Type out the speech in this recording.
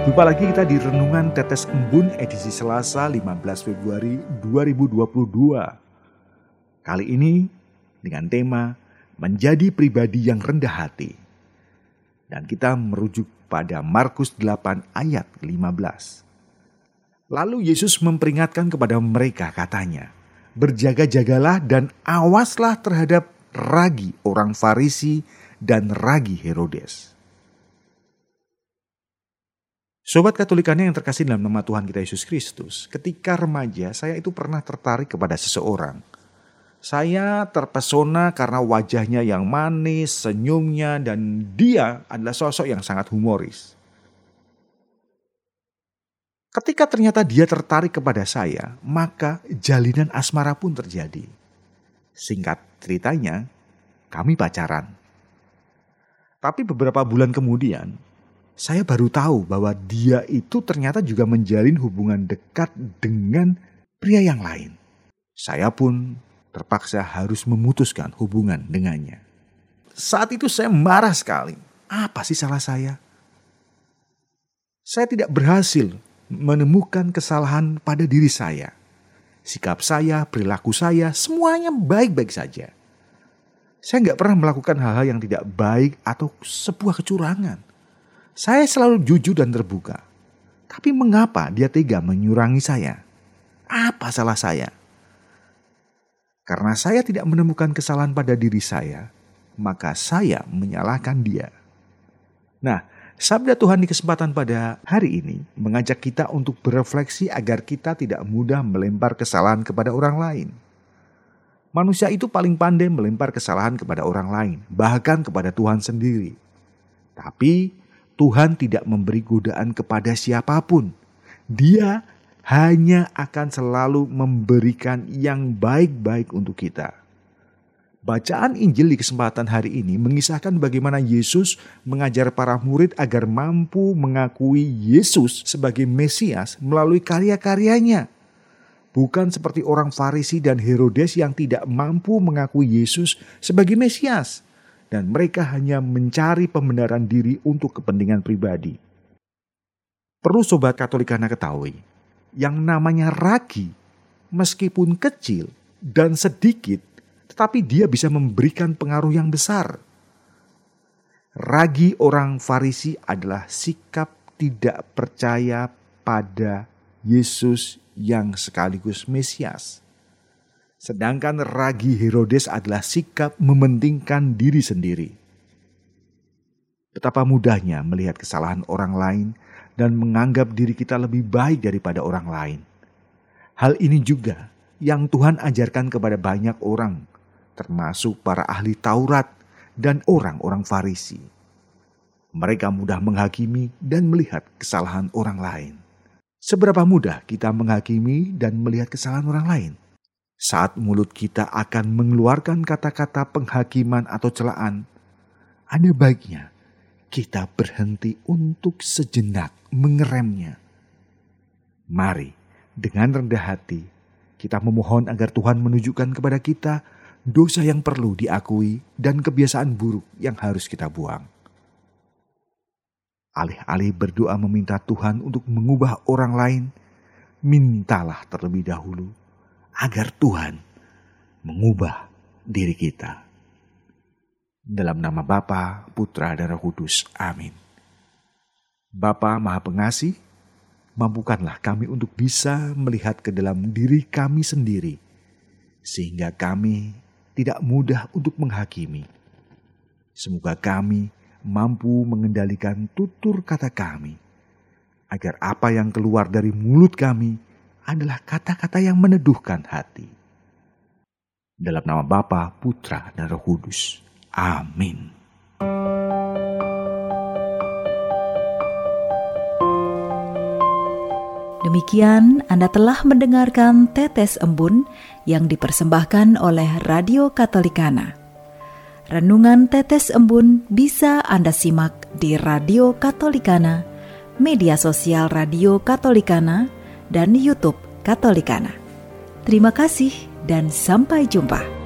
jumpa lagi kita di Renungan Tetes Embun edisi Selasa 15 Februari 2022. Kali ini dengan tema Menjadi Pribadi yang Rendah Hati. Dan kita merujuk pada Markus 8 ayat 15. Lalu Yesus memperingatkan kepada mereka katanya, Berjaga-jagalah dan awaslah terhadap ragi orang Farisi dan ragi Herodes Sobat Katolikannya yang terkasih dalam nama Tuhan kita Yesus Kristus, ketika remaja saya itu pernah tertarik kepada seseorang. Saya terpesona karena wajahnya yang manis, senyumnya, dan dia adalah sosok yang sangat humoris. Ketika ternyata dia tertarik kepada saya, maka jalinan asmara pun terjadi. Singkat ceritanya, kami pacaran. Tapi beberapa bulan kemudian, saya baru tahu bahwa dia itu ternyata juga menjalin hubungan dekat dengan pria yang lain. Saya pun terpaksa harus memutuskan hubungan dengannya. Saat itu saya marah sekali. Apa sih salah saya? Saya tidak berhasil menemukan kesalahan pada diri saya. Sikap saya, perilaku saya, semuanya baik-baik saja. Saya nggak pernah melakukan hal-hal yang tidak baik atau sebuah kecurangan. Saya selalu jujur dan terbuka. Tapi mengapa dia tega menyurangi saya? Apa salah saya? Karena saya tidak menemukan kesalahan pada diri saya, maka saya menyalahkan dia. Nah, sabda Tuhan di kesempatan pada hari ini mengajak kita untuk berefleksi agar kita tidak mudah melempar kesalahan kepada orang lain. Manusia itu paling pandai melempar kesalahan kepada orang lain, bahkan kepada Tuhan sendiri. Tapi Tuhan tidak memberi godaan kepada siapa pun. Dia hanya akan selalu memberikan yang baik-baik untuk kita. Bacaan Injil di kesempatan hari ini mengisahkan bagaimana Yesus mengajar para murid agar mampu mengakui Yesus sebagai Mesias melalui karya-karyanya. Bukan seperti orang Farisi dan Herodes yang tidak mampu mengakui Yesus sebagai Mesias dan mereka hanya mencari pembenaran diri untuk kepentingan pribadi. Perlu sobat katolikana ketahui, yang namanya ragi, meskipun kecil dan sedikit, tetapi dia bisa memberikan pengaruh yang besar. Ragi orang Farisi adalah sikap tidak percaya pada Yesus yang sekaligus Mesias. Sedangkan ragi Herodes adalah sikap mementingkan diri sendiri. Betapa mudahnya melihat kesalahan orang lain dan menganggap diri kita lebih baik daripada orang lain. Hal ini juga yang Tuhan ajarkan kepada banyak orang, termasuk para ahli Taurat dan orang-orang Farisi. Mereka mudah menghakimi dan melihat kesalahan orang lain. Seberapa mudah kita menghakimi dan melihat kesalahan orang lain? Saat mulut kita akan mengeluarkan kata-kata penghakiman atau celaan, ada baiknya kita berhenti untuk sejenak mengeremnya. Mari, dengan rendah hati, kita memohon agar Tuhan menunjukkan kepada kita dosa yang perlu diakui dan kebiasaan buruk yang harus kita buang. Alih-alih berdoa meminta Tuhan untuk mengubah orang lain, mintalah terlebih dahulu agar Tuhan mengubah diri kita. Dalam nama Bapa, Putra, dan Roh Kudus. Amin. Bapa Maha Pengasih, mampukanlah kami untuk bisa melihat ke dalam diri kami sendiri, sehingga kami tidak mudah untuk menghakimi. Semoga kami mampu mengendalikan tutur kata kami, agar apa yang keluar dari mulut kami adalah kata-kata yang meneduhkan hati. Dalam nama Bapa, Putra, dan Roh Kudus. Amin. Demikian Anda telah mendengarkan Tetes Embun yang dipersembahkan oleh Radio Katolikana. Renungan Tetes Embun bisa Anda simak di Radio Katolikana, media sosial Radio Katolikana, dan YouTube Katolikana. Terima kasih dan sampai jumpa.